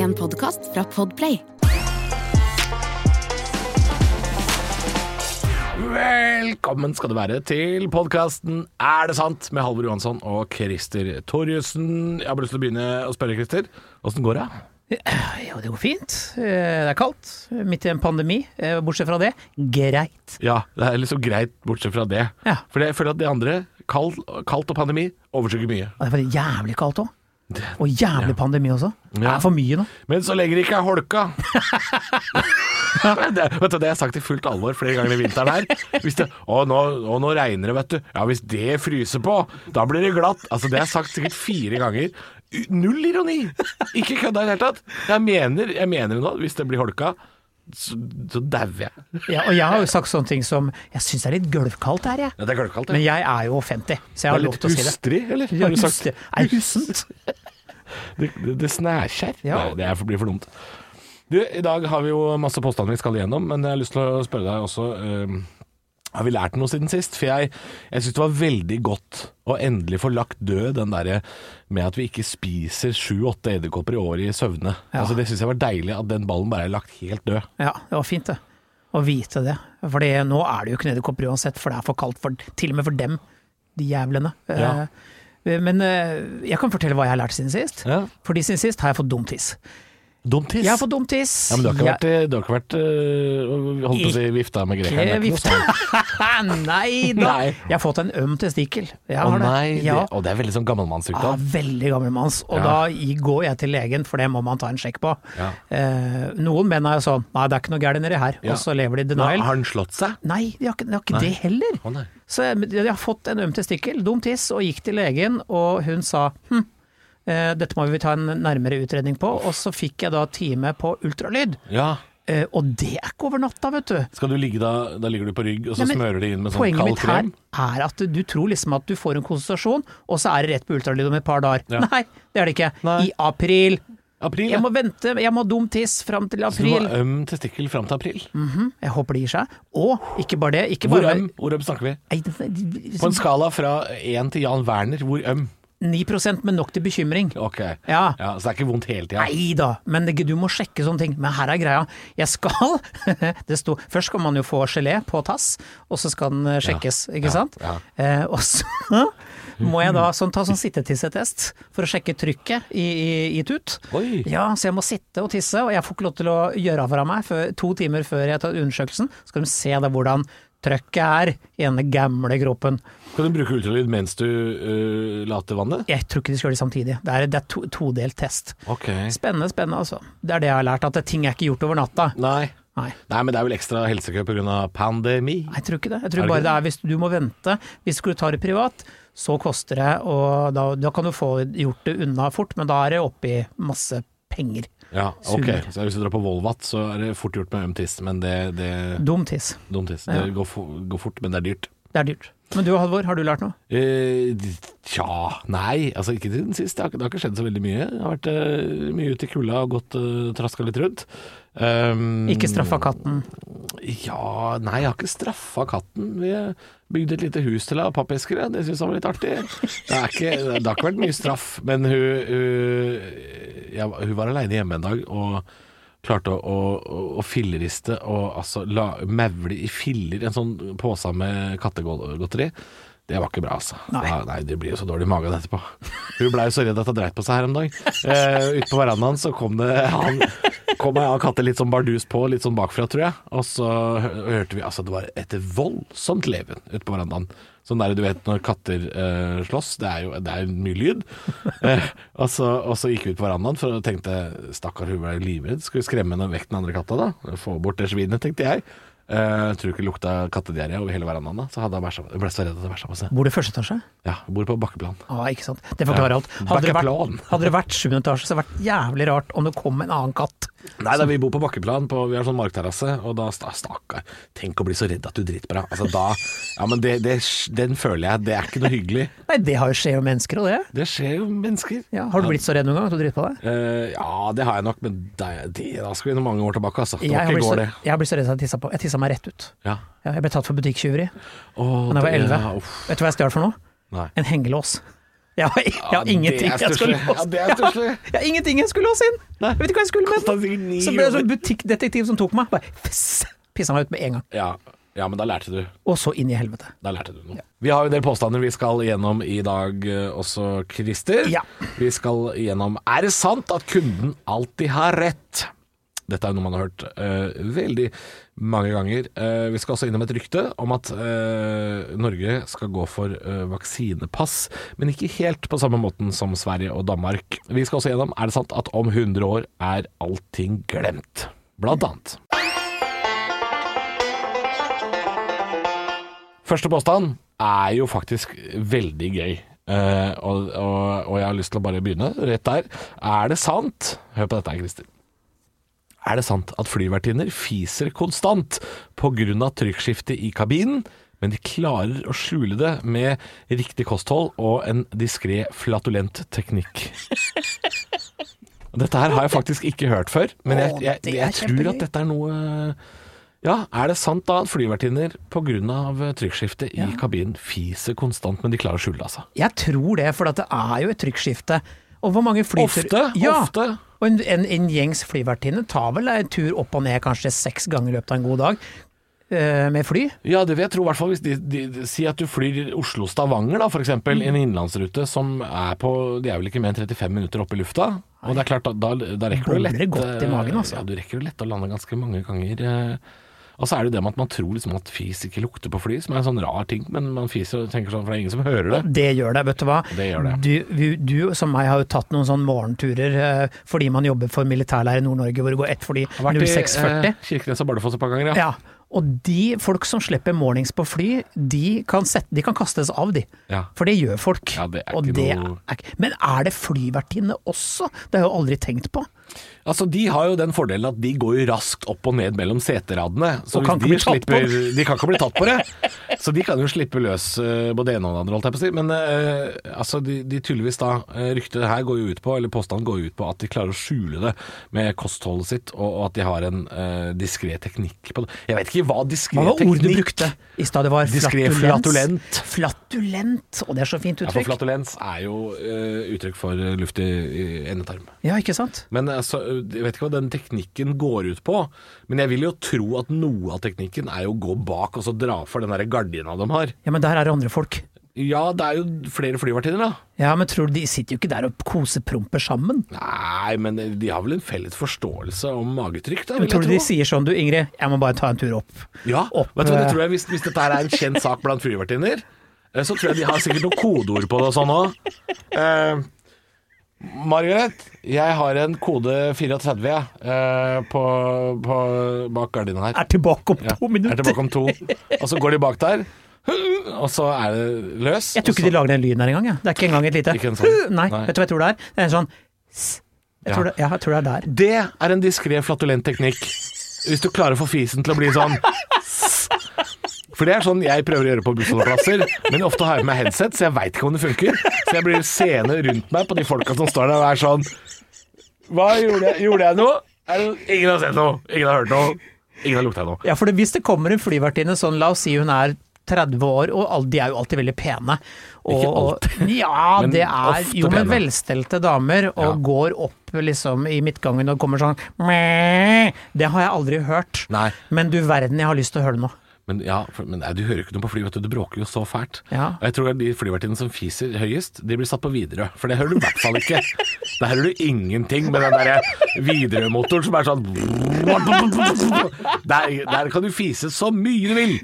En podkast fra Podplay. Velkommen skal du være til podkasten Er det sant? med Halvor Johansson og Christer Torjussen. Jeg har bare lyst til å begynne å spørre, Christer. Åssen går det? Jo, det går fint. Eh, Det er kaldt. Midt i en pandemi. Eh, Bortsett fra det, greit. Ja, det er liksom greit, bortsett fra det. Ja. For jeg føler at det andre, kald, kaldt og pandemi, overskygger mye. Det var jævlig kaldt òg. Og jævlig pandemi også. Det Ja. er for mye nå. Men så lenge det ikke er holka det, vet du, det har jeg sagt i fullt alvor flere ganger i vinteren her. Hvis det, å, nå, å, nå regner det, vet du. Ja, hvis det fryser på, da blir det glatt. Altså, det har jeg sagt sikkert fire ganger. Null ironi! Ikke kødda i det hele tatt. Jeg mener, jeg mener det nå. Hvis det blir holka, så, så dauer jeg. Ja, og jeg har jo sagt sånne ting som Jeg syns det er litt gulvkaldt her, jeg. Ja, det er gulvkaldt, Men jeg er jo 50, så jeg har lov til å si det. hustrig, eller? Ja, Har du sagt? Er hussent. Det, det, det snærskjær. Ja. Nei, det blir for dumt. Du, I dag har vi jo masse påstander vi skal igjennom, men jeg har lyst til å spørre deg også Uh, Har vi lært noe siden sist? For jeg, jeg syns det var veldig godt å endelig få lagt død den derre med at vi ikke spiser sju-åtte edderkopper i året i søvne. Ja. Altså, det syns jeg var deilig, at den ballen bare er lagt helt død. Ja, det var fint, det. Å vite det. For nå er det jo ikke edderkopper uansett, for det er for kaldt for, til og med for dem, de jævlene. Ja. Eh, Men eh, jeg kan fortelle hva jeg har lært siden sist. Ja. Fordi siden sist har jeg fått dum tiss. Dum tiss. Jeg har fått dumtiss. ja, men du har ikke vært, du har ikke vært øh, holdt på å si vifta med grekeren? er ikke noe nei da! Nei. Jeg har fått en øm testikkel. Jeg Å har det. nei, det, Ja. og det er veldig sånn Ja, gammelmannssykdom. veldig gammelmanns. Og Ja. da går jeg til legen, for det må man ta en sjekk på. Ja. Eh, noen menn er jo sånn Nei, det er ikke noe gærent nedi her. Ja. Og så lever de i Nå, denial. har den slått seg? Nei, de har ikke, de har ikke Nei. det heller. Å nei. Så jeg, jeg har fått en øm testikkel, dum tiss, og gikk til legen, og hun sa hm, eh, dette må vi ta en nærmere utredning på. Og så fikk jeg da time på ultralyd. Ja. Eh, og det er ikke over natta, vet du. Skal du ligge da, da ligger du på rygg, og så Nei, smører de inn med sånn Poenget mitt her er at du tror liksom at du får en konsultasjon, og så er det rett på ultralyd om et par dager. Ja. Nei, det er det ikke. Nei. I april. April, Jeg må vente, jeg må ha dum tiss fram til april. Så du må ha øm testikkel fram til april? Mhm, Jeg håper det gir seg. Og ikke bare det. Ikke Hvor øm? Hvor øm snakker vi? På en skala fra én til Jan Werner, hvor øm? 9% med nok til bekymring. Ok. Ja. Så det er ikke vondt hele tida? Nei da, men det, du må sjekke sånne ting. Men her er greia. Jeg skal det sto, Først skal man jo få gelé på tass, og så skal den sjekkes, sjekkes, ikke Ja, sant? ja. Eh, og så må jeg da sånn, ta sånn sittetissetest for å sjekke trykket i, i, i tut. Oi. Ja, så jeg må sitte og tisse, og jeg får ikke lov til å gjøre av fra meg før, to timer før jeg tar undersøkelsen. Så skal de se da hvordan trøkket er i denne gamle kroppen. Kan du bruke ultralyd mens du uh, later vannet? Jeg tror ikke de skal gjøre det samtidig. Det er, det er to, todelt test. Okay. Spennende, spennende altså. Det er det jeg har lært, at ting er ikke gjort over natta. Nei. Nei. Nei, men det er vel ekstra helsekø pga. pandemi? Nei, Jeg tror ikke det. Jeg tror det bare det er hvis du må vente. Hvis du tar det privat, så koster det, og da, da kan du få gjort det unna fort, men da er det oppi masse penger. Ja, ok. Så hvis du drar på Volvat, så er det fort gjort med øm tiss, men det, det Dum tiss. Dum tiss. Ja. Det går, for, går fort, men det er dyrt. Det er dyrt. Men du Halvor, har du lært noe? Eh, Tja, nei. Altså ikke siden sist. Det har, det har ikke skjedd så veldig mye. Jeg har vært uh, mye ute i kulda og gått uh, traska litt rundt. Um, Ikke straffa katten. Ja, nei, jeg har ikke straffa katten. Vi bygde et lite hus til henne av pappesker. Det syns han var litt artig. Det, ikke, det har ikke vært mye straff, men hun, hun, ja, hun var aleine hjemme en dag og klarte å, å, å filleriste og altså la, maule i filler en sånn pose med kattegodteri. Det var ikke bra, altså. Nei. Nei, det blir jo så dårlig i magen etterpå. Hun blei jo så redd at hun dreit på seg her om dagen. Eh, ute på verandaen så kom det han kom jeg og katte litt sånn bardus på, litt sånn bakfra, tror jeg. Og så hørte vi altså det var et voldsomt leven ute på verandaen. Sånn der du vet når katter eh, slåss, det er jo det er mye lyd. Eh, og, så, og så gikk vi ut på verandaen for å tenkte stakkar, hun ble livredd. Skal vi skremme henne vekk den andre katta da? Få bort det svinet, tenkte jeg. Eh, tror ikke det lukta kattediaré over hele verandaen da. Så hadde Jeg ble så redd at jeg bæsja på seg. Bor du i første etasje? Ja, jeg bor på bakkeplan. Ja, ikke sant. Det forklarer Ja. alt. Hadde det, vært, hadde det vært sjuende etasje, så hadde det vært jævlig rart om det kom en annen katt. Nei da, vi bor på bakkeplan, på, vi har sånn markterrasse, og da sta- Stakkar, tenk å bli så redd at du driter på deg. Altså da Ja, men det, det, den føler jeg, det er ikke noe hyggelig. Nei, det har jo skjer jo mennesker, og det. Det skjer jo mennesker. Ja, har du blitt så redd noen gang at du driter på deg? Uh, ja, det har jeg nok, men det, da skal vi noen mange år tilbake, altså. Det Jeg var har, ikke i går, det. jeg har blitt så redd at jeg tissa på. Jeg tissa meg rett ut. Ja. Ja, jeg ble tatt for butikktyveri Åh, da jeg var det- elleve. ja, uff. Vet du hva jeg stjal for noe? Nei. En hengelås. Jeg har, jeg har ingenting jeg skulle låse Ja. Jeg har ingenting jeg skulle låse inn! Jeg vet ikke hva jeg skulle med den. Så ble det sånn butikkdetektiv som tok meg. Bare Pissa meg ut med en gang. Ja, ja, men da lærte du. Og så inn i helvete. Da lærte du noe. Vi har jo en del påstander vi skal gjennom i dag eh, også, Christer. Ja. Vi skal gjennom Er det sant at kunden alltid har rett? Dette er noe man har hørt uh, veldig mange ganger. Uh, vi skal også innom et rykte om at uh, Norge skal gå for vaksinepass, men ikke helt på samme måten som Sverige og Danmark. Vi skal også gjennom Er det sant at om 100 år er allting glemt? Blant annet. Første påstand er jo faktisk veldig gøy. Og, og, og jeg har lyst til å bare begynne rett der. Er det sant Hør på dette, Christer. Er det sant at flyvertinner fiser konstant pga. trykkskiftet i kabinen, men de klarer å skjule det med riktig kosthold og en diskré flatulent teknikk? Dette her har jeg faktisk ikke hørt før, men jeg, jeg, jeg, jeg, tror at dette er noe Ja, er det sant da at flyvertinner pga. trykkskiftet i kabinen fiser konstant, men de klarer å skjule det, altså? Jeg tror det, for at det er jo et trykkskifte. Og hvor mange flyter Ofte, ja. ofte. Og en, en, en gjengs flyvertinne tar vel en tur opp og ned kanskje seks ganger i løpet av en god dag eh, med fly. Ja, det vil jeg tro, hvert fall hvis de, de, de Si at du flyr Oslo-Stavanger, da, eksempel, i en innenlandsrute som er på De er vel ikke mer enn 35 minutter oppe i lufta. Og det er klart, da, da, da rekker du Bobler lett godt i eh, magen, altså. Ja, du rekker jo lett å lande ganske mange ganger. eh. Og så er det det med at man tror liksom at fis ikke lukter på fly, som er en sånn rar ting, men man fiser og tenker sånn, for det er ingen som hører det. Det gjør det, vet du hva. Det gjør det. Du, du, som meg har jo tatt noen sånne morgenturer eh, fordi man jobber for militærleir i Nord-Norge hvor det går ett fly Jeg har vært i 0640. eh, Kirkenes og Bardufoss et par ganger, ja. Ja. Og de folk som slipper mornings på fly, de kan, sette, de kan kastes av, de. Ja. For det gjør folk. Ja, det er og ikke det noe- er, men er det flyvertinne også? Det har jeg jo aldri tenkt på. Altså, De har jo den fordelen at de går jo raskt opp og ned mellom seteradene. Så Og kan hvis ikke de, bli tatt på slipper, de kan ikke bli tatt på det. Så de kan jo slippe løs eh, både det ene og det andre, holdt jeg på å si. Men uh, altså, de, de tydeligvis da eh, Ryktet her går jo ut på, eller påstanden går jo ut på at de klarer å skjule det med kostholdet sitt, og, og at de har en uh, diskré teknikk på det. Jeg vet ikke hva diskré Hva var teknikk ordet du brukte i stad? Det var flatulens. flatulent. Flatulent, og det er så fint uttrykk. Ja, for flatulens er jo uh, uttrykk for luft i, i endetarm. Ja, ikke sant? Men altså, jeg vet ikke hva den teknikken går ut på, men jeg vil jo tro at noe av teknikken er jo å gå bak og så dra for den der gardina de har. Ja, men der er det andre folk. Ja, det er jo flere flyvertinner, da. Ja, men tror du de sitter jo ikke der og kosepromper sammen? Nei, men de har vel en felles forståelse om magetrykk, da. Men tror du de sier sånn du Ingrid, jeg må bare ta en tur opp. Ja, opp, vet du hva, det eh, tror jeg hvis, hvis dette her er en kjent sak blant flyvertinner, eh, så tror jeg de har sikkert noen kodeord på det og sånn òg. Margaret, jeg har en kode 34 jeg, eh, på, på, bak gardina her. Er tilbake om Ja, minutter. Er tilbake om to. Og så går de bak der, og så er det løs. Jeg tror ikke de lager den lyden her engang. Ja. Det er ikke engang et lite Ikke en sånn. Nei, Nei. vet du hva jeg tror det er? Det er en sånn jeg tror, det, jeg tror det er der. Det er en diskré, flatulent teknikk. Hvis du klarer å få fisen til å bli sånn For det er sånn jeg prøver å gjøre på bussholdeplasser, men ofte har jeg med meg headset, så jeg veit ikke om det funker. Så jeg blir seende rundt meg på de folka som står der og er sånn Hva gjorde jeg? Gjorde jeg noe? Ingen har sett noe. Ingen har hørt noe. Ingen har lukta noe. Ja, for det, hvis det kommer en flyvertinne sånn, la oss si hun er 30 år, og de er jo alltid veldig pene. Og, Ikke alltid. Ja, det er jo med velstelte damer, og Ja. går opp liksom i midtgangen og kommer sånn. Det har jeg aldri hørt. Nei. Men du verden, jeg har lyst til å høre det nå. Men, ja, for, men nei, du hører jo ikke noe på fly, vet du. Du bråker jo så fælt. Ja. Og jeg tror de flyvertinnene som fiser høyest, de blir satt på Widerøe. For det hører du i hvert fall ikke. Der hører du ingenting med den derre Widerøe-motoren som er sånn der, der kan du fise så mye du vil.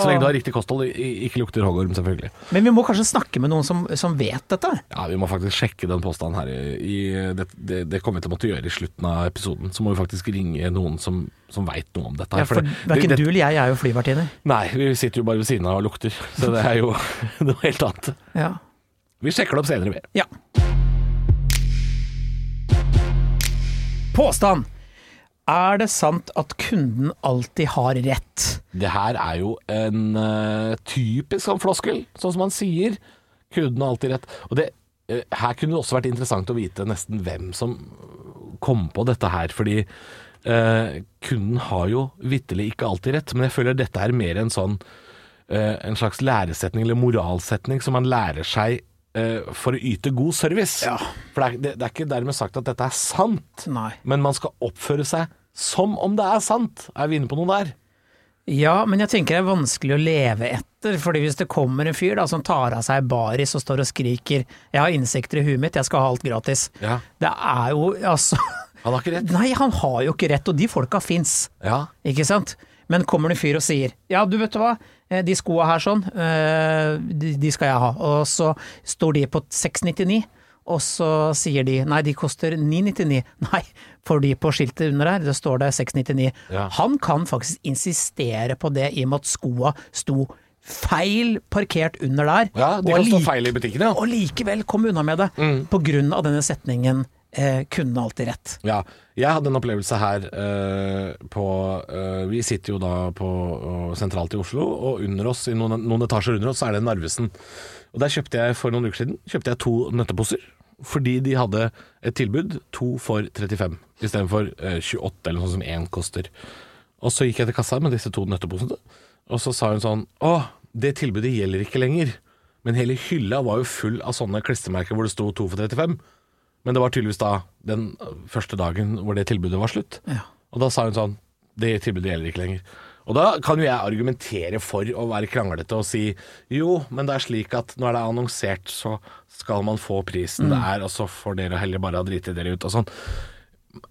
Så lenge du har riktig kosthold, ikke lukter hoggorm, selvfølgelig. Men vi må kanskje snakke med noen som, som vet dette? Ja, Vi må faktisk sjekke den påstanden her. I, i, det, det, det kommer vi til å måtte gjøre i slutten av episoden. Så må vi faktisk ringe noen som, som veit noe om dette. her, Ja, for det- Verken det- du eller jeg er jo flyvertinner. Nei, vi sitter jo bare ved siden av og lukter. Så det er jo noe helt annet. Ja. Vi sjekker det opp senere. vi. Ja. Påstand! Er det sant at kunden alltid har rett? Det her er jo en uh, typisk sånn floskel, sånn som man sier. Kunden har alltid rett. Og det, uh, her kunne det også vært interessant å vite nesten hvem som kom på dette her, fordi uh, kunden har jo vitterlig ikke alltid rett, men jeg føler dette er mer en sånn en slags læresetning eller moralsetning som man lærer seg for å yte god service. Ja. For det er, det, det er ikke dermed sagt at dette er sant, Nei. men man skal oppføre seg som om det er sant. Er vi inne på noe der? Ja, men jeg tenker det er vanskelig å leve etter, fordi hvis det kommer en fyr da som tar av seg baris og står og skriker 'jeg har insekter i huet mitt, jeg skal ha alt gratis', Ja. det er jo altså Han har ikke rett. Nei, han har jo ikke rett, og de folka fins, Ja. ikke sant? Men kommer det en fyr og sier 'ja, du vet du hva, eh, de skoa her sånn, eh, de, skal jeg ha', og så står de på 699. Og så sier de nei, de koster 999. Nei, for de på skiltet under her, det står det 699. Ja. Han kan faktisk insistere på det i og med at skoa sto feil parkert under der. Ja, de kan stå feil i butikken, ja. Og likevel komme unna med det. På grunn av denne setningen eh, 'kunne alltid rett'. Ja, jeg hadde en opplevelse her eh, på eh, Vi sitter jo da på eh, sentralt i Oslo, og under oss, i noen, noen etasjer under oss, så er det Narvesen. Og der kjøpte jeg for noen uker siden kjøpte jeg to nøtteposer. Fordi de hadde et tilbud, to for 35, istedenfor eh, 28 eller noe som én koster. Og så gikk jeg til kassa med disse to nøtteposene, og så sa hun sånn Å, det tilbudet gjelder ikke lenger. Men hele hylla var jo full av sånne klistremerker hvor det sto to for 35. Men det var tydeligvis da den første dagen hvor det tilbudet var slutt. Ja. Og da sa hun sånn Det tilbudet gjelder ikke lenger. Og da kan jo jeg argumentere for å være kranglete og si jo, men det er slik at når det er annonsert, så skal man få prisen det er, og så får dere heller bare ha driti dere ut og sånn.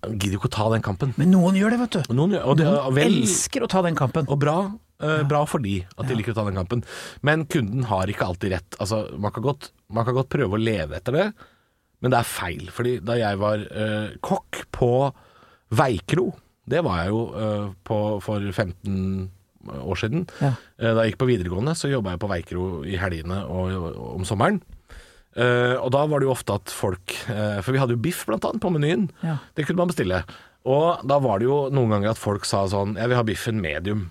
Gidder ikke å ta den kampen. Men noen gjør det, vet du. Noen, og det, vel, Elsker å ta den kampen. og bra, eh, bra for de at de liker å ta den kampen. Men kunden har ikke alltid rett. Altså, man, kan godt, man kan godt prøve å leve etter det, men det er feil. Fordi da jeg var eh, kokk på Veikro, det var jeg jo eh, på, for 15 år siden. Ja. Eh, da jeg gikk på videregående, så jobba jeg på Veikro i helgene og, og om sommeren. Eh, og da var det jo ofte at folk eh, For vi hadde jo biff blant annet på menyen. Ja. Det kunne man bestille. Og da var det jo noen ganger at folk sa sånn Jeg vil ha biffen medium.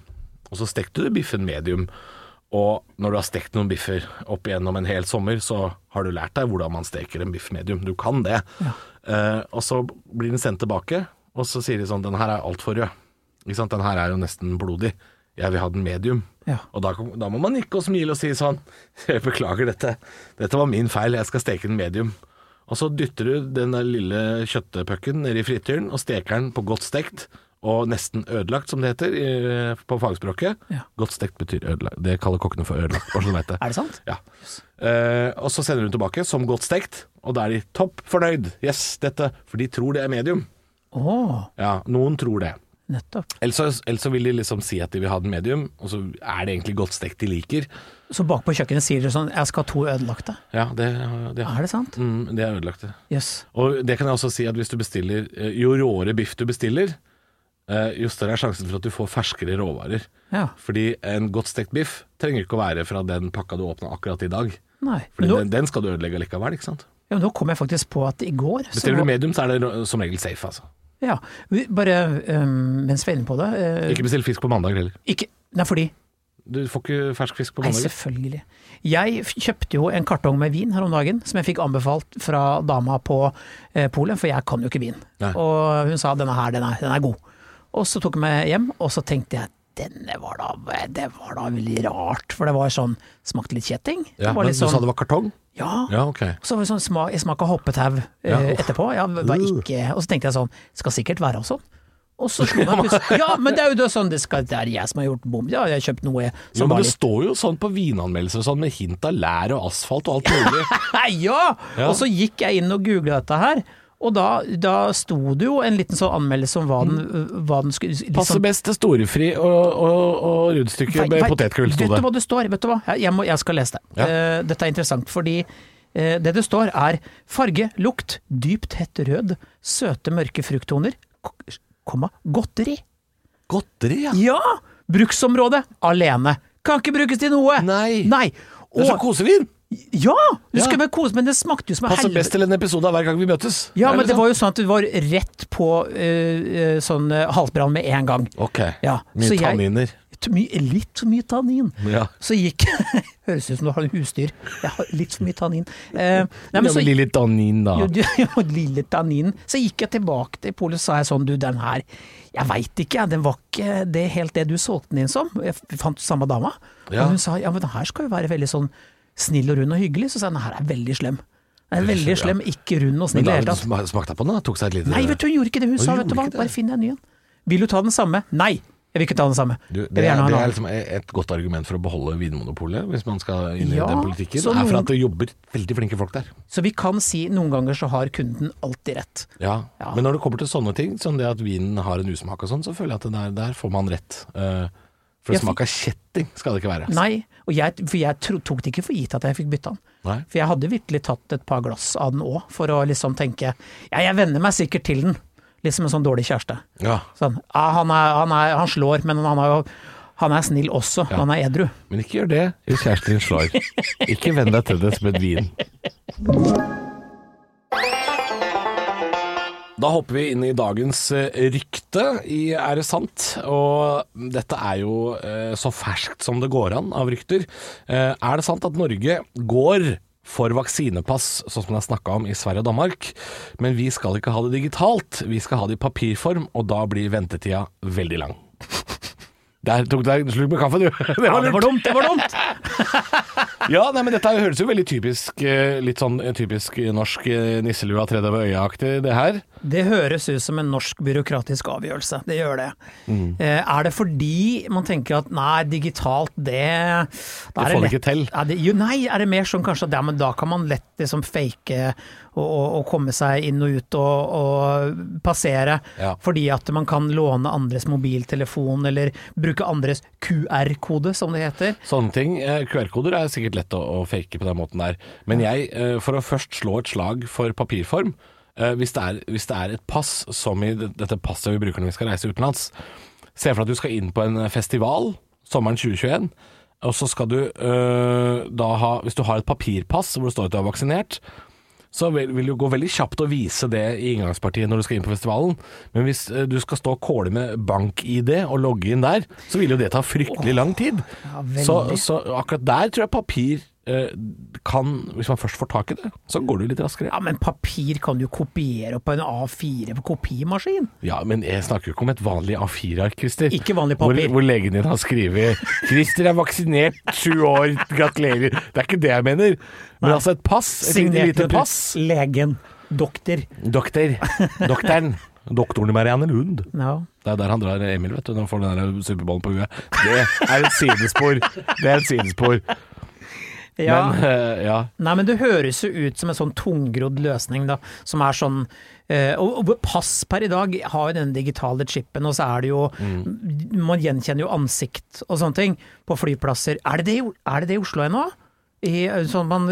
Og så stekte du biffen medium. Og når du har stekt noen biffer opp igjennom en hel sommer, så har du lært deg hvordan man steker en biff medium. Du kan det. Eh, og så blir den sendt tilbake, og så sier de sånn Den her er altfor rød. Ikke sant? Den her er jo nesten blodig. Jeg vil ha den medium. Ja. Og da, da må man nikke og smile og si sånn Jeg beklager dette. Dette var min feil. Jeg skal steke den medium. Og så dytter du den der lille kjøttpucken ned i frityren og steker den på godt stekt og nesten ødelagt, som det heter på fagspråket. Ja. Godt stekt betyr ødelagt. Det kaller kokkene for ødelagt, bare så du det. Er det sant? Ja. Uh, og så sender hun tilbake som godt stekt, og da er de topp fornøyd. Yes, dette. For de tror det er medium. Oh. Ja, noen tror det. nettopp. Ellers ellers vil de liksom si at de vil ha den medium, og så er det egentlig godt stekt de liker. Så bak på kjøkkenet sier dere sånn 'jeg skal ha to ødelagte'. Ja, det, det, Er det sant? mm, det er ødelagte. Yes. Og det kan jeg også si at hvis du bestiller eh, Jo råere biff du bestiller, eh, jo større er sjansen for at du får ferskere råvarer. Ja. Fordi en godt stekt biff trenger ikke å være fra den pakka du åpna akkurat i dag. Nei. Fordi nå, den, den skal du ødelegge likevel, ikke sant. ja, men nå kom jeg faktisk på at i går Bestiller du medium, så er det som regel safe, altså. Ja, bare um, mens vi er inne på det uh, Ikke bestill fisk på mandag heller. ikke, Nei, fordi Du får ikke fersk fisk på mandag? Nei, selvfølgelig. Jeg kjøpte jo en kartong med vin her om dagen, som jeg fikk anbefalt fra dama på eh, polet, for jeg kan jo ikke vin. Nei. Og hun sa denne her, den er, den er god. Og så tok jeg meg hjem, og så tenkte jeg denne var da, det var da veldig rart, for det var sånn, smakte litt kjetting. Ja, men sånn, du sa sånn, det var kartong? ja. Ja, ok. Så var det sånn smak, smak av hoppetau eh, Ja, etterpå. Ja, var ikke, og så tenkte jeg sånn, skal sikkert være sånn. Og så slo meg plutselig Ja, men det er jo det sånn, det, skal, det er jeg som har gjort bom. Ja, jeg har kjøpt noe Jo, men det litt står jo sånn på vinanmeldelser sånn, med hint av lær og asfalt og alt mulig. ja! Ja. Og så gikk jeg inn og googla dette her, og da, da sto det jo en liten sånn anmeldelse om hva den, hva den skulle liksom, Passer best til storefri og, og, og rundstykke med potetgull, sto Vet du hva det står? Vet du hva? Jeg, må, jeg skal lese det. Ja. Uh, dette er interessant, fordi uh, det det står er farge, lukt, dypt hett rød, søte mørke frukttoner, komma, godteri. Godteri, ja. Ja! Bruksområde alene. Kan ikke brukes til noe! Nei. Nei. Det er så Og, kosevin! Ja! Du Ja. skulle vel kose, men det smakte jo som Passer best til en episode av hver gang vi møtes. Ja, men det var jo sånn at du var rett på eh, eh, sånn uh, halsbrann med en gang. Ok. Ja, Mye så jeg- tanniner. T- litt for mye tannin. Ja. Så gikk Høres ut som du har en husdyr. Jeg har litt for mye tannin. Uh, nei, men så, lille tannin, da. jo, jo, lille tannin. Så gikk jeg tilbake til polet og sa jeg sånn, du den her, jeg veit ikke, jeg, den var ikke det helt det du solgte den inn som. Jeg fant samme dama. Ja. Og hun sa ja, men den her skal jo være veldig sånn snill og rund og hyggelig, så sa jeg at her er veldig slem. Er veldig slem, ikke rund og snill i det hele tatt. smakte på den, da? Tok seg et lite Nei, vet du, hun gjorde ikke det. Hun sa vet du hva, bare finn deg en ny en. Vil du ta den samme? Nei, jeg vil ikke ta den samme. Du, det, er, det er liksom et godt argument for å beholde Vinmonopolet, hvis man skal inn i Ja, den politikken, så er for at det jobber veldig flinke folk der. Så vi kan si noen ganger så har kunden alltid rett. Ja. Ja. Men når det kommer til sånne ting, som det at vinen har en usmak og sånn, så føler jeg at det der, der får man rett. Eh, for det smaker kjetting skal det ikke være. Nei, og jeg, for jeg tok det ikke for gitt at jeg fikk bytta den. Nei. For jeg hadde virkelig tatt et par glass av den òg, for å liksom tenke ja, jeg venner meg sikkert til den. Liksom en sånn dårlig kjæreste. Ja. Sånn, ja, han, er, han, er, han slår, men han er jo han er snill også, Ja. han er edru. Men ikke gjør det hvis kjæresten din slår. Ikke venn deg til det som et vin. Da hopper vi inn i dagens eh, rykte i Er det sant? Og dette er jo eh, så ferskt som det går an av rykter. Eh, er det sant at Norge går for vaksinepass, sånn som det er snakka om i Sverige og Danmark, men vi skal ikke ha det digitalt, vi skal ha det i papirform, og da blir ventetida veldig lang. Der tok du deg en slurk med kaffe, du. Det Ja, det var dumt, det var dumt! Ja, nei, men dette høres jo veldig typisk Litt sånn typisk norsk nisselua tredje ved øya-aktig, det her. Det høres ut som en norsk byråkratisk avgjørelse, det gjør det. Mm. Eh, er det fordi man tenker at nei, digitalt, det Det får vi ikke til. Er det, jo, nei, er det mer sånn kanskje at ja, men da kan man lett liksom fake og, og, og komme seg inn og ut og, og passere, Ja. fordi at man kan låne andres mobiltelefon eller bruke andres QR-kode, som det heter. Sånne ting. eh, QR-koder er sikkert lett å, å fake på den måten der. Men jeg, eh, for å først slå et slag for papirform hvis det, er, hvis det er et pass, som i dette passet vi bruker når vi skal reise utenlands Se for deg at du skal inn på en festival sommeren 2021. Og så skal du øh, da ha Hvis du har et papirpass hvor det står at du er vaksinert, så vil, vil det gå veldig kjapt å vise det i inngangspartiet når du skal inn på festivalen. Men hvis øh, du skal stå og kåle med bank-ID og logge inn der, så vil jo det ta fryktelig lang tid. Ja, så, så akkurat der tror jeg papir kan Hvis man først får tak i det, så går det jo litt raskere. Ja, men papir kan du kopiere på en A4 på kopimaskin. Ja, men jeg snakker jo ikke om et vanlig A4-ark, Christer. Ikke vanlig papir. hvor legen din har skrevet 'Christer er vaksinert, sju år, gratulerer'. Det er ikke det jeg mener. Men altså et pass, et Signert lite pass. legen. Doktor. Doktor. Doktoren. Doktoren i Marianne Lund. Ja. Det er der han drar Emil, vet du, når han får den der superballen på huet. Det er et sidespor. Det er et sidespor. Ja. Men uh, ja. Nei, men det høres jo ut som en sånn tungrodd løsning, da. Som er sånn uh, og, pass per i dag har jo den digitale chipen, og så er det jo Man gjenkjenner jo ansikt og sånne ting på flyplasser. Er det det, er det, det i Oslo ennå? I sånn man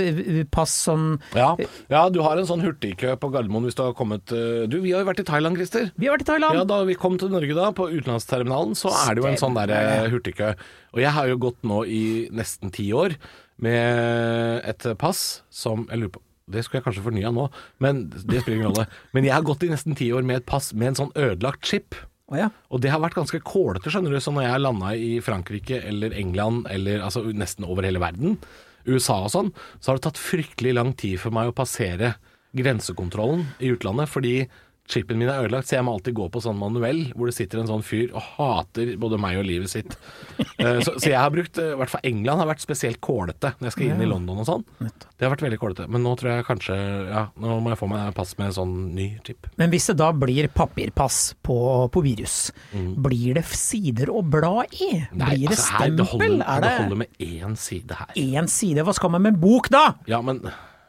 pass sånn Ja. ja, du har en sånn hurtigkø på Gardermoen hvis du har kommet eh, Du, vi har jo vært i Thailand, Christer. Vi har vært i Thailand! Ja, Da vi kom til Norge da, på utenlandsterminalen, så er det jo en sånn der hurtigkø. Og jeg har jo gått nå i nesten ti år med et pass som Jeg lurer på det skulle jeg kanskje fornya nå, men det spiller ingen rolle. Men jeg har gått i nesten ti år med et pass med en sånn ødelagt chip. Oh, ja. Og det har vært ganske kålete, skjønner du. Så når jeg landa i Frankrike eller England, eller altså nesten over hele verden, USA og sånn, så har det tatt fryktelig lang tid for meg å passere grensekontrollen i utlandet. Fordi chipen min er ødelagt, så jeg må alltid gå på sånn manuell, hvor det sitter en sånn fyr og hater både meg og livet sitt. Eh, så, så jeg har brukt, eh, i hvert fall England har vært spesielt kålete når jeg skal inn i London og sånn. Det har vært veldig kålete. Men nå tror jeg kanskje Ja, nå må jeg få meg pass med en sånn ny chip. Men hvis det da blir papirpass på, på virus, blir det sider å bla i? blir det altså, her, stempel? det holder, er det det holder med én side her. én side? Hva skal man med en bok da? Ja, men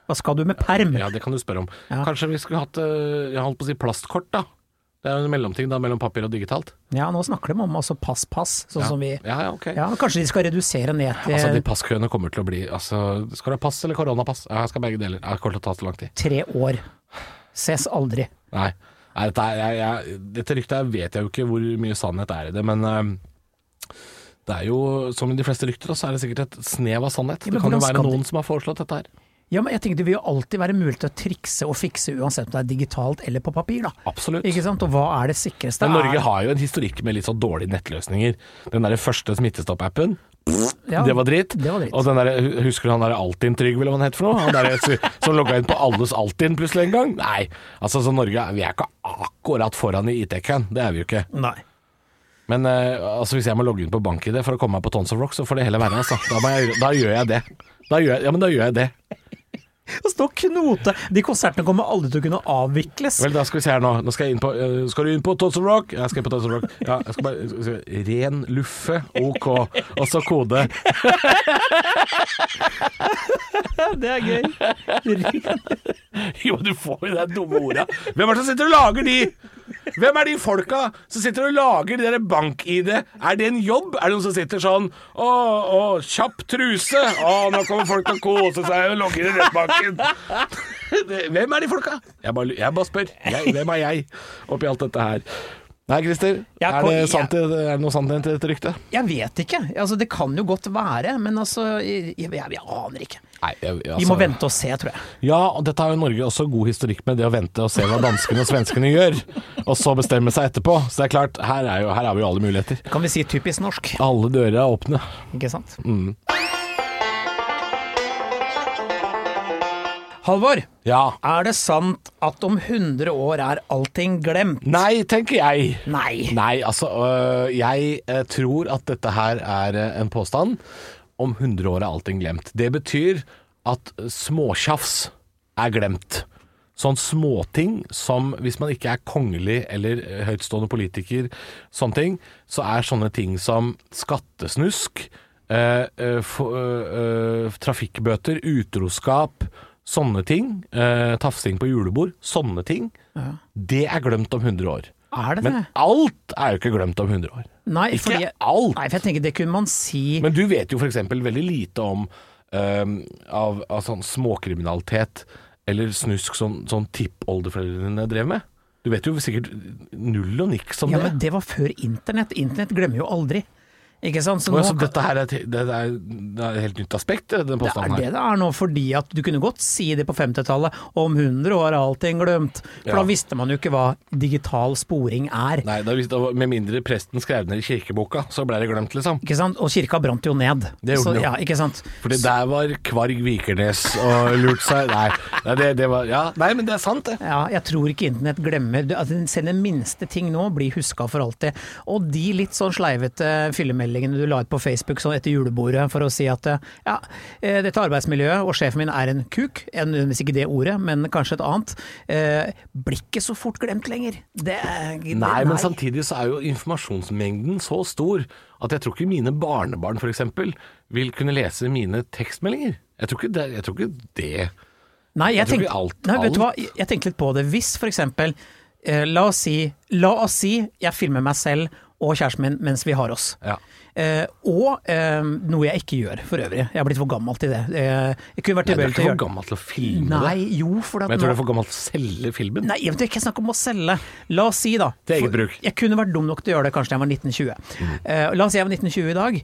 Hva skal du med perm? Ja, det kan du spørre om. Ja. Kanskje vi skulle hatt eh, Jeg holdt på å si plastkort, da. Det er jo en mellomting da mellom papir og digitalt. Ja, nå snakker de om altså pass-pass, sånn Ja. som vi Ja, ja, ok. Ja, kanskje de skal redusere ned til Altså, de passkøene kommer til å bli altså, Skal du ha pass eller koronapass? Ja, jeg skal begge deler. Det kommer til å ta så lang tid. tre år. Ses aldri. Nei. Nei dette, er, jeg, jeg, dette ryktet vet jeg jo ikke hvor mye sannhet er i det, men uh, det er jo, som i de fleste rykter, så er det sikkert et snev av sannhet. Det kan jo være noen noen som har foreslått dette her. Ja, men jeg tenker det vil jo alltid være mulig til å trikse og fikse uansett om det er digitalt eller på papir, da. Absolutt. Ikke sant? Og hva er det sikreste? Men Norge har jo en historikk med litt sånn dårlige nettløsninger. Den der første Smittestopp-appen, ja, det var dritt. Det var dritt. Og den der, husker du han der Altinn-Trygve, eller hva han het for noe? Han der, som logga inn på alles Altinn plutselig en gang? Nei. Altså, så Norge, vi er ikke akkurat foran i IT-køen. Det er vi jo ikke. Nei. Men uh, altså, hvis jeg må logge inn på BankID for å komme meg på Tons of Rock, så får det heller være. Altså. Da, jeg, da gjør jeg det. Da gjør jeg, ja, men da gjør jeg det. Og stå og knote! De konsertene kommer aldri til å kunne avvikles. Vel, da skal vi se her nå. Nå skal jeg inn på eh, Skal du inn på Tots of Rock? Jeg skal inn på Tots of Rock. Ja, jeg skal bare skal se. Ren luffe, OK. Og så kode. Det er gøy. Jo, du får jo de dumme orda. Hvem er det som sitter og lager de? Hvem er de folka som sitter og lager de der bank-ID? Er det en jobb? Er det noen som sitter sånn Å, å, kjapp truse. Å, nå kommer folk til å kose seg og logge inn i nettbanken. Hvem er de folka? Jeg bare, jeg bare spør. Jeg, hvem er jeg oppi alt dette her? Nei, Christer. Er det, sant, er det noe sant i dette ryktet? Jeg vet ikke. Altså, det kan jo godt være, men altså Jeg, jeg, jeg aner ikke. Nei, jeg, Vi altså- må vente og se, tror jeg. Ja, og dette har jo Norge også god historikk med, det å vente og se hva danskene og svenskene gjør, og så bestemme seg etterpå. Så det er klart, her, er jo, her er vi jo alle muligheter. Kan vi si typisk norsk, Alle dører er åpne. ikke sant? Mm. Halvor, Ja. er det sant at om 100 år er allting glemt? Nei, tenker jeg. Nei. Nei, altså øh, Jeg øh, tror at dette her er øh, en påstand. Om 100 år er allting glemt. Det betyr at småtjafs er glemt. Sånn småting som hvis man ikke er kongelig eller høytstående politiker, sånne ting, så er sånne ting som skattesnusk, eh, få- øh, øh, trafikkbøter, utroskap, sånne ting, eh, tafsing på julebord, sånne ting, det er glemt om 100 år. Er det Men det? alt er jo ikke glemt om 100 år. Nei, Ikke fordi, alt. Nei, for jeg tenker det kunne man si Men du vet jo f.eks. veldig lite om um, av, av sånn småkriminalitet eller snusk som sånn tippoldeforeldrene drev med. Du vet jo sikkert null og niks om Ja, det. men det var før internett. Internett glemmer jo aldri. Ikke sant? Så nå, så dette her er, et- det er, det er et helt nytt aspekt, den det er det det er nå, fordi at du kunne godt si det på 50-tallet. Om 100 år er allting glemt. For Ja. da visste man jo ikke hva digital sporing er. Nei, da, visste- med mindre presten skrev ned i kirkeboka, så ble det glemt, liksom. Ikke sant? Og kirka brant jo ned. Det gjorde Så, den jo. ja, ikke sant? Fordi der var Kvarg Vikernes og lurt seg Nei, det, det var Ja, nei, men det er sant, det. Ja, jeg tror ikke internett glemmer altså, Selv den minste ting nå blir huska for alltid. Og de litt sånn sleivete fyllemeldingene du la ut på Facebook sånn etter julebordet for å si at ja, eh, dette arbeidsmiljøet og sjefen min er en kuk, en, hvis ikke det ordet, men kanskje et annet, eh, blir ikke så fort glemt lenger. Det, det Nei, men samtidig så er jo informasjonsmengden så stor at jeg tror ikke mine barnebarn f.eks. vil kunne lese mine tekstmeldinger. Jeg tror ikke det. Jeg tror ikke det. Nei, jeg, Jeg tror alt- nei, vet du hva, jeg tenkte litt på det. Hvis eksempel, eh, la oss si, la oss si jeg filmer meg selv og kjæresten min mens vi har oss. Ja. Eh, og eh, noe jeg ikke gjør for øvrig. Jeg har blitt for gammel til det. Eh, jeg kunne vært Nei, du er ikke for gammel til å filme Nei, det. jo, for at Men jeg tror du er for gammel til å selge filmen. Nei, jeg vet ikke snakk om å selge. La oss si da Til eget bruk. Jeg kunne vært dum nok til å gjøre det kanskje da jeg var 1920. Mm. Eh, la oss si jeg var 1920 i dag,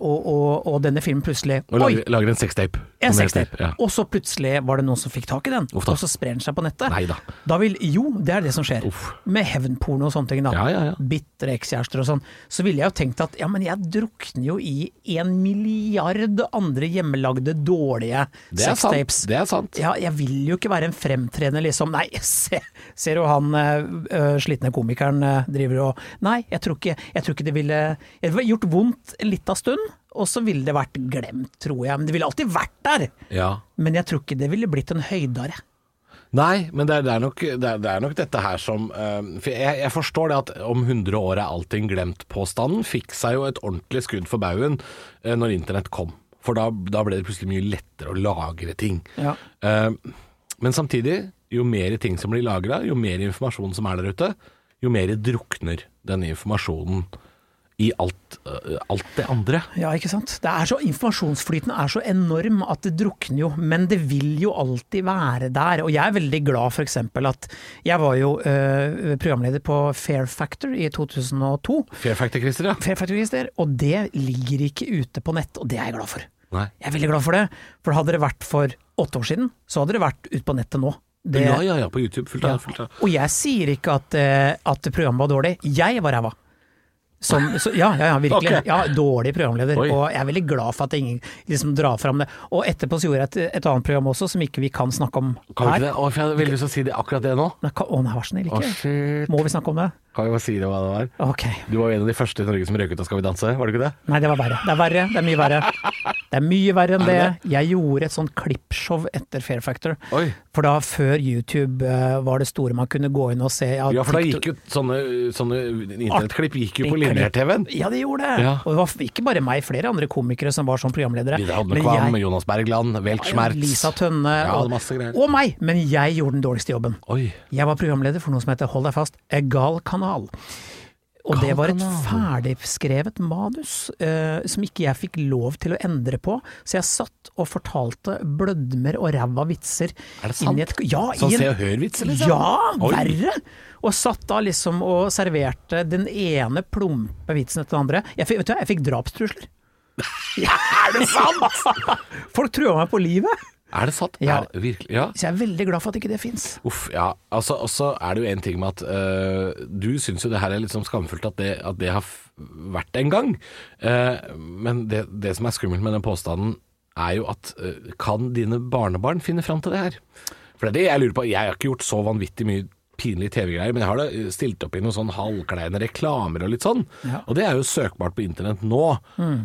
og, og, og denne filmen plutselig Og lager, lager en sextape. En sextape. Ja. Og så plutselig var det noen som fikk tak i den, Uff og så sprer den seg på nettet. Nei da. Da vil, jo, det er det som skjer. Uff. Med hevnporno og sånne ting. da. Ja, ja, ja. Bitre ekskjærester og sånn. Så ville jeg jo tenkt at ja, men jeg drukner jo i en milliard andre hjemmelagde dårlige sextapes. Det er sant. Ja, jeg vil jo ikke være en fremtredende liksom Nei, se, ser du han uh, slitne komikeren uh, driver og Nei, jeg tror ikke, jeg tror ikke det ville Det ville gjort vondt en lita stund, og så ville det vært glemt, tror jeg. Men det ville alltid vært der. Ja. Men jeg tror ikke det ville blitt en høydare. Nei, men det er, det er, nok, det er, det er nok dette her som uh, For jeg, jeg forstår det at om 100 år er allting glemt-påstanden fikk seg jo et ordentlig skudd for baugen uh, når internett kom. For da, da ble det plutselig mye lettere å lagre ting. Ja. Uh, men samtidig, jo mer ting som blir lagra, jo mer informasjon som er der ute, jo mer drukner den informasjonen i alt, eh, alt det andre. Ja, ikke sant. Det er så, informasjonsflyten er så enorm at det drukner jo, men det vil jo alltid være der. Og jeg er veldig glad eksempel at jeg var jo øh, programleder på Fair Factor i 2002. Fair factor, Christer, ja. Fair Factor, Christer. og det ligger ikke ute på nett, og det er jeg glad for. Nei. Jeg er veldig glad for det, for hadde det vært for åtte år siden, så hadde det vært ute på nettet nå. Det, Ja, ja, ja, på YouTube. Fullt av. Ja. Og jeg sier ikke at, eh, at programmet var dårlig, jeg var ræva. Som, så, ja, ja, ja, virkelig. Okay. Ja, dårlig programleder. Oi. Og jeg er veldig glad for at ingen liksom drar fram det. Og etterpå så gjorde jeg et, et annet program også, som ikke vi kan snakke om Kan vi ikke her. det? Å, jeg veldig lyst til å si det akkurat det nå. Kan, å nei, vær så snill, ikke. Å, Må vi snakke om det? Kan vi bare si det hva det var? Ok. Du var jo en av de første i Norge som røyk ut av Skal vi danse, var det ikke det? Nei, det var verre. Det er verre. Det er mye verre. Det er mye verre enn det. det Jeg gjorde et sånt klippshow etter Fair Factor. Oi. For da, før YouTube eh, var det store man kunne gå inn og se Ja, for da gikk jo sånne, sånne internettklipp gikk jo på lineær-TV-en. Ja, det gjorde det. Ja. Og det var ikke bare meg, flere andre komikere som var som programledere. Vidar Hodne Kvam, jeg- Jonas Bergland, Welt Schmerz. Lisa Tønne Ja, og, og meg. Men jeg gjorde den dårligste jobben. Oi. Jeg var programleder for noe som heter, hold deg fast, Egal kanal. Og det var et ferdigskrevet manus eh, som ikke jeg fikk lov til å endre på. Så jeg satt og fortalte blødmer og ræva vitser. Er det sant? Et, ja, Sånn Se og Hør-vitser, liksom? Ja, Oi. verre! Og satt da liksom og serverte den ene plumpe vitsen etter den andre. Jeg fikk, vet du, hva, jeg fikk drapstrusler. Ja, Er det sant?! Folk trua meg på livet! Er det sant? Ja. Er det virkelig? Ja. Så jeg er veldig glad for at ikke det fins. Uff, ja. Altså, og så er det jo en ting med at øh, du syns jo det her er litt sånn skamfullt at det, at det har vært en gang. Uh, men det, det som er skummelt med den påstanden, er jo at uh, kan dine barnebarn finne fram til det her? For det er det jeg lurer på. Jeg har ikke gjort så vanvittig mye pinlige TV-greier, men jeg har da stilt opp i noen sånn halvkleine reklamer og litt sånn. Ja. Og det er jo søkbart på internett nå.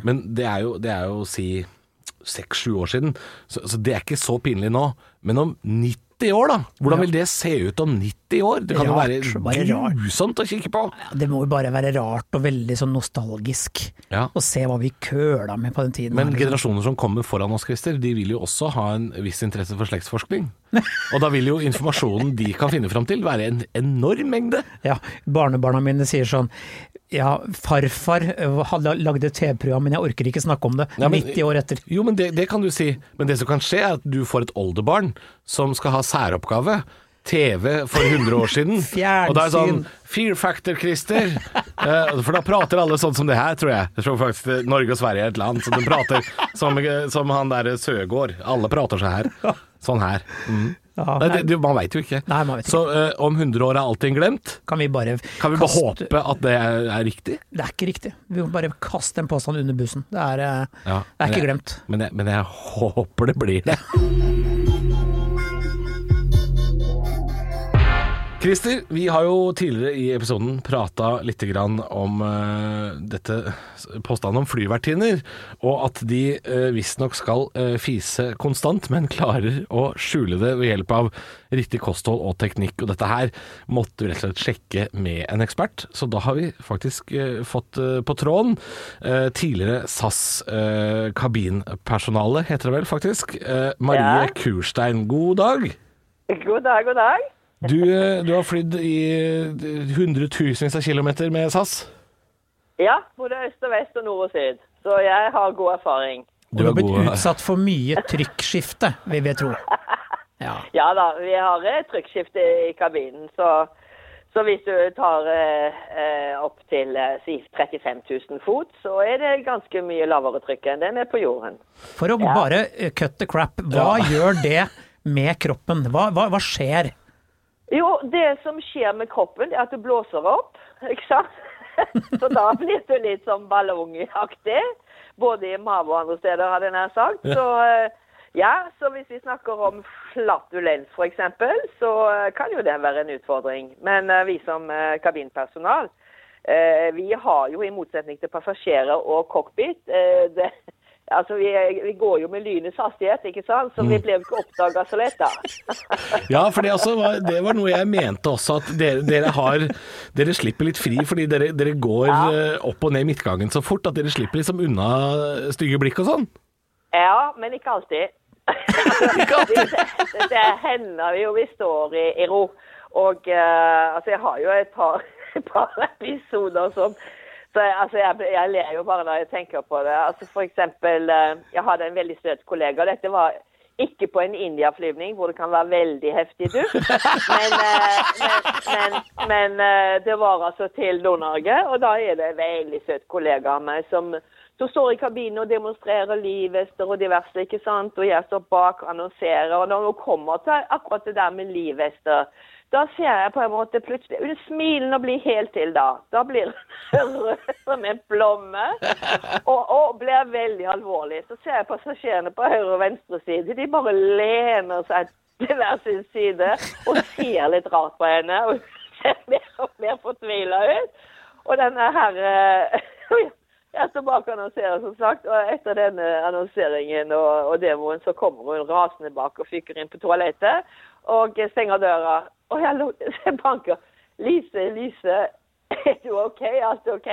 Men det er jo, det er jo si seks-sju år siden, så, så det er ikke så pinlig nå. Men om 90 år, da? Hvordan vil det se ut om 90 år? Det kan Rart, jo være rart. grusomt å kikke på. Ja, det må jo bare være rart og veldig sånn nostalgisk Ja. å se hva vi køla med på den tiden. Men her, liksom. generasjoner som kommer foran oss, Christer, de vil jo også ha en viss interesse for slektsforskning. Og da vil jo informasjonen de kan finne fram til, være en enorm mengde. Ja, barnebarna mine sier sånn ja, farfar eh, lagde TV-program, men jeg orker ikke snakke om det. Ja, men- 90 år etter. Jo, men det, det kan du si. Men det som kan skje, er at du får et oldebarn som skal ha særoppgave. TV for 100 år siden. Fjernsyn. Og da er sånn Fear factor, Christer. Eh, for da prater alle sånn som det her, tror jeg. Jeg tror faktisk Norge og Sverige er et land som de prater som, som han derre Søgaard. Alle prater seg her. Sånn her. Mm. Ja, det, det, man veit jo ikke. Nei, ikke. Så uh, om 100 år er allting glemt? Kan vi bare Kan vi bare kaste- håpe at det er, er riktig? Det er ikke riktig. Vi må bare kaste en påstand under bussen. Det er, eh, Ja, det er ikke jeg- glemt. Men jeg, men jeg håper det blir det. Christer, vi har jo tidligere i episoden prata litt grann om uh, dette påstanden om flyvertinner, og at de uh, visstnok skal uh, fise konstant, men klarer å skjule det ved hjelp av riktig kosthold og teknikk. Og dette her måtte vi rett og slett sjekke med en ekspert, så da har vi faktisk uh, fått på tråden tidligere SAS kabinpersonale, heter det vel faktisk, Marie Ja. Kurstein. God dag! God dag, god dag. Du, eh, du har flydd i hundretusenvis av kilometer med SAS. Ja, både øst og vest og nord og syd. Så jeg har god erfaring. Du har blitt utsatt for mye trykkskifte, vil vi tro. Ja. Ja da, vi har eh, trykkskifte i kabinen, så, så hvis du tar eh, eh, opp til si 35 000 fot, så er det ganske mye lavere trykk enn det er på jorden. For å bare eh, cut the crap, hva gjør det med kroppen? Hva, hva, hva skjer? Jo, det som skjer med kroppen, er at du blåser opp, ikke sant? Så da blir du litt sånn ballongaktig, både i mage og andre steder, hadde jeg nær sagt. Så eh, ja, så hvis vi snakker om flatulens eksempel, så eh, kan jo det være en utfordring. Men eh, vi som kabinpersonal, vi har jo i motsetning til passasjerer og cockpit, det, altså vi, vi går jo med lynets hastighet, ikke sant? Så vi ble jo ikke oppdaget så lett da. Ja, for det, altså var, det var noe jeg mente også, at dere, dere har Dere slipper litt fri fordi dere, dere går ja. opp og ned midtgangen så fort at dere slipper liksom unna stygge blikk og sånn. Ja, men ikke alltid. det, det hender jo vi står i, i ro. Og uh, altså, jeg har jo et par, et par episoder som så altså, jeg, jeg ler jo bare når jeg tenker på det. Altså, for eksempel, eh, jeg hadde en veldig søt kollega. Dette var ikke på en India-flyvning hvor det kan være veldig heftig duft. Men, eh, men, men, men eh, det var altså til Nord-Norge, og da er det en veldig søt kollega av meg som, som står i kabinen og demonstrerer livvester og diverse, ikke sant? Og jeg står bak og annonserer. Og når hun kommer til akkurat det der med livvester, da ser jeg på en måte plutselig Hun smiler og blir helt til da. Da blir hun rød som en plomme og, og blir veldig alvorlig. Så ser jeg passasjerene på høyre og venstre side. De bare lener seg til hver sin side og ser litt rart på henne. Og hun ser mer og mer fortvila ut. Og denne her eh, Jeg står bak og annonserer, som sagt. Og etter denne annonseringen og, og demoen, så kommer hun rasende bak og fyker inn på toalettet og stenger døra. Og jeg banker. Lise, Lise, er du OK? Alt er OK?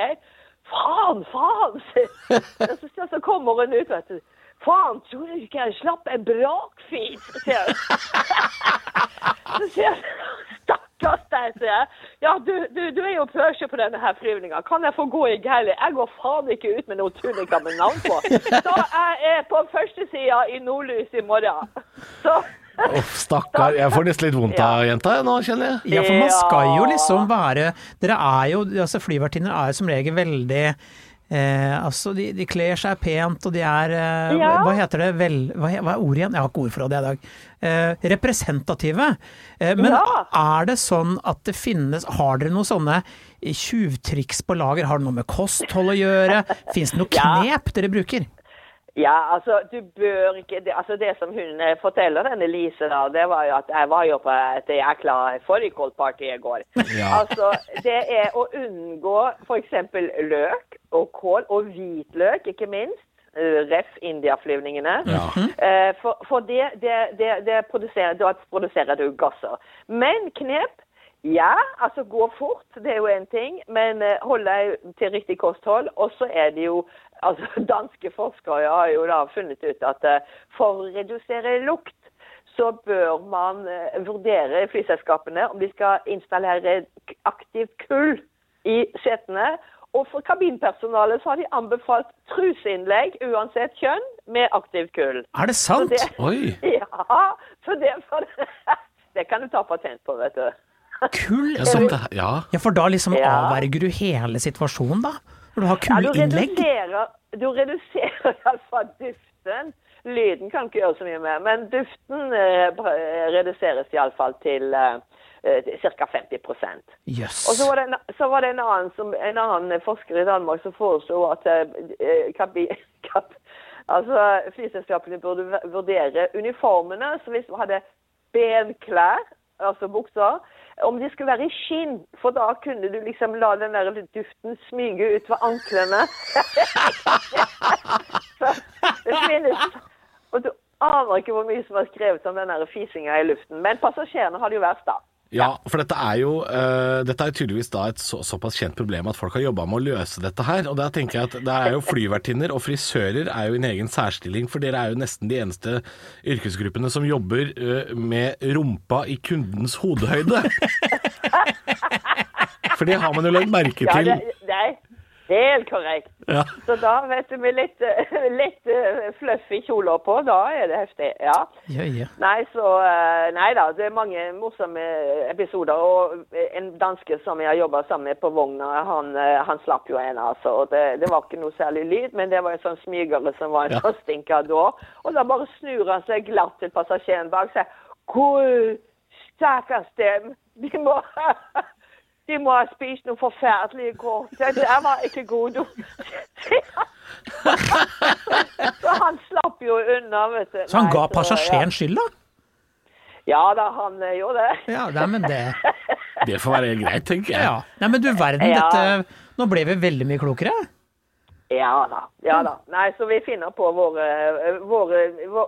Faen, faen! Så, så, kommer hun ut, vet du. Faen, tror du ikke jeg slapp en brakfis? Så sier hun. Stakkars deg, sier jeg. Ja, du, du, du er jo pøsje på denne her flyvninga. Kan jeg få gå i gærlig? Jeg går faen ikke ut med noen tunika med navn på. Så jeg er på førstesida i Nordlys i morgen. Så Uff, stakkar. Jeg får nesten litt vondt av jenta jeg, nå, kjenner jeg. Ja, for man skal jo liksom være Dere er jo altså Flyvertinner er jo som regel veldig eh, altså de, de kler seg pent, og de er eh, Ja. Hva heter det? Vel, hva, hva er ordet igjen? Jeg har ikke ord for det i dag. Eh, representative. Eh, men Ja. er det sånn at det finnes Har dere noen sånne tjuvtriks på lager? Har det noe med kosthold å gjøre? Fins det noe Ja. knep dere bruker? Ja, altså, du bør ikke det, altså det som hun eh, forteller, denne Lise, da, det var jo at jeg var jo på et jækla fårikålparty i går. Altså, det er å unngå f.eks. løk og kål, og hvitløk, ikke minst. eh, Ref. India-flyvningene. Eh, For, for det, det, det, det produserer, da produserer du gasser. Men knep ja, altså gå fort, det er jo én ting, men eh, hold deg til riktig kosthold. Og så er det jo altså Danske forskere har jo da funnet ut at eh, for å redusere lukt, så bør man eh, vurdere flyselskapene om de skal installere aktivt kull i setene. Og for kabinpersonalet så har de anbefalt truseinnlegg uansett kjønn med aktivt kull. Er det sant? Det, Oi. ja, så det, for, det kan du ta patent på, vet du. Kull? Ja, sånn, det- ja. Ja, for da liksom Ja. avverger du hele situasjonen, da? Når du har Ja, du kullinnlegg? reduserer, du reduserer iallfall duften. Lyden kan ikke gjøre så mye med, men duften eh, br- reduseres iallfall til eh, ca. 50 yes. Og så var det en, så var det en, annen, som, en annen forsker i Danmark som foreslo at eh, kabi, kap, altså, flyselskapene burde vurdere uniformene. Så hvis du hadde benklær, altså bukser, om de skulle være i skinn, for da kunne du liksom la den der duften smyge ut ved anklene. Det finnes Og du aner ikke hvor mye som er skrevet om den fisinga i luften. Men passasjerene har det jo verst, da. Ja, for dette er jo uh, Dette er jo tydeligvis da et så, såpass kjent problem at folk har jobba med å løse dette her. Og da tenker jeg at det er jo flyvertinner og frisører er jo i en egen særstilling, for dere er jo nesten de eneste yrkesgruppene som jobber uh, med rumpa i kundens hodehøyde. For det har man jo lagt merke Ja, til. det, det er helt korrekt. Ja. Så da, vet du, med litt, eh, litt eh, fluffy kjoler på, da er det heftig. Ja. Ja, ja. Nei, så eh, Nei da, det er mange morsomme episoder. Og en danske som jeg har jobba sammen med på vogna, han, eh, han slapp jo en, altså. Og det, det var ikke noe særlig lyd, men det var en sånn smygere som var en Ja. sånn stinkador. Og da bare snur han seg glatt til passasjeren bak og sier Hvor stakkars dem, de må de må ha spist noe forferdelig i går. Det der var ikke god. du. Så han slapp jo unna, vet du. Så han ga passasjeren skyld, da? Ja da, han eh, gjorde det. Ja, nei, men det Det får være greit, tenker jeg. ja. Nei, men du verden, Ja. dette Nå ble vi veldig mye klokere. Ja da. ja da. Nei, så vi finner på våre, våre,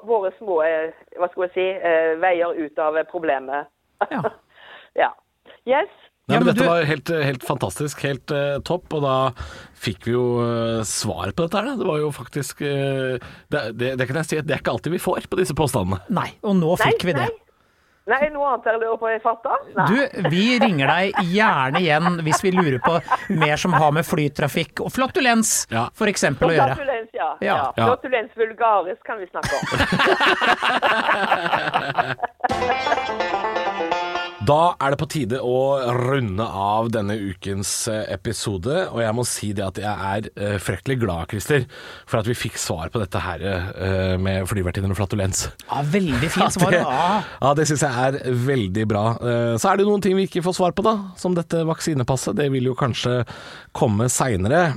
våre små eh, hva skal jeg si, eh, veier ut av problemet. Ja. Ja. Yes. Nei, Ja, men men dette du- var helt, helt fantastisk, helt uh, topp, og da fikk vi jo uh, svar på dette her. da. Det var jo faktisk uh, det, det, det kan jeg si at det er ikke alltid vi får på disse påstandene. Nei, og nå Nei, fikk vi det. nei. Nei, noe annet dere lurer på jeg fatter? Nei. Du, vi ringer deg gjerne igjen hvis vi lurer på mer som har med flytrafikk og flatulens Ja. eksempel å gjøre. Flatulens, ja. Ja. ja. Ja. Flatulens vulgaris kan vi snakke om. Da er det på tide å runde av denne ukens eh, episode, og jeg må si det at jeg er eh, fryktelig glad, Christer, for at vi fikk svar på dette her eh, med flyvertinner og flatulens. Ja, veldig fint svar. det, Ja. ja, det syns jeg er veldig bra. Så er det noen ting vi ikke får svar på, da. Som dette vaksinepasset. Det vil jo kanskje komme seinere.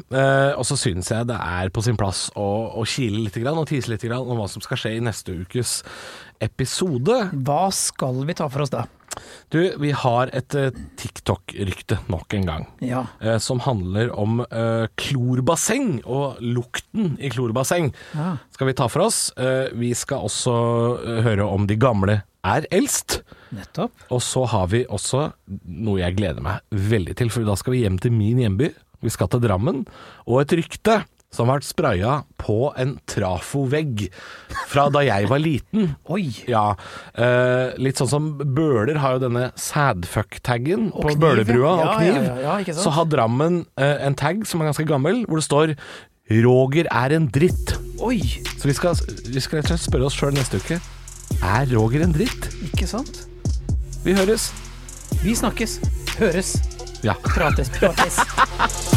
Og så syns jeg det er på sin plass å, å kile litt grann, og tise litt grann om hva som skal skje i neste ukes episode. Hva skal vi ta for oss da? Du, vi har et eh, TikTok-rykte nok en gang. Ja. eh, som handler om eh, klorbasseng og lukten i klorbasseng. Ja. Skal vi ta for oss. Eh, vi skal også eh, høre om de gamle er eldst. Nettopp. Og så har vi også noe jeg gleder meg veldig til, for da skal vi hjem til min hjemby. Vi skal til Drammen. Og et rykte som har vært spraya på en trafovegg fra da jeg var liten. Oi. Ja, eh, litt sånn som Bøler har jo denne sadfuck-taggen på kniv, Bølerbrua ja. og kniv. ja, ja, ja, ikke sant? så har Drammen eh, en tag som er ganske gammel, hvor det står 'Roger er en dritt'. Oi. Så vi skal, vi skal rett og slett spørre oss sjøl neste uke er Roger en dritt. Ikke sant? Vi høres. Vi snakkes. Høres. Ja. Prates. Prates.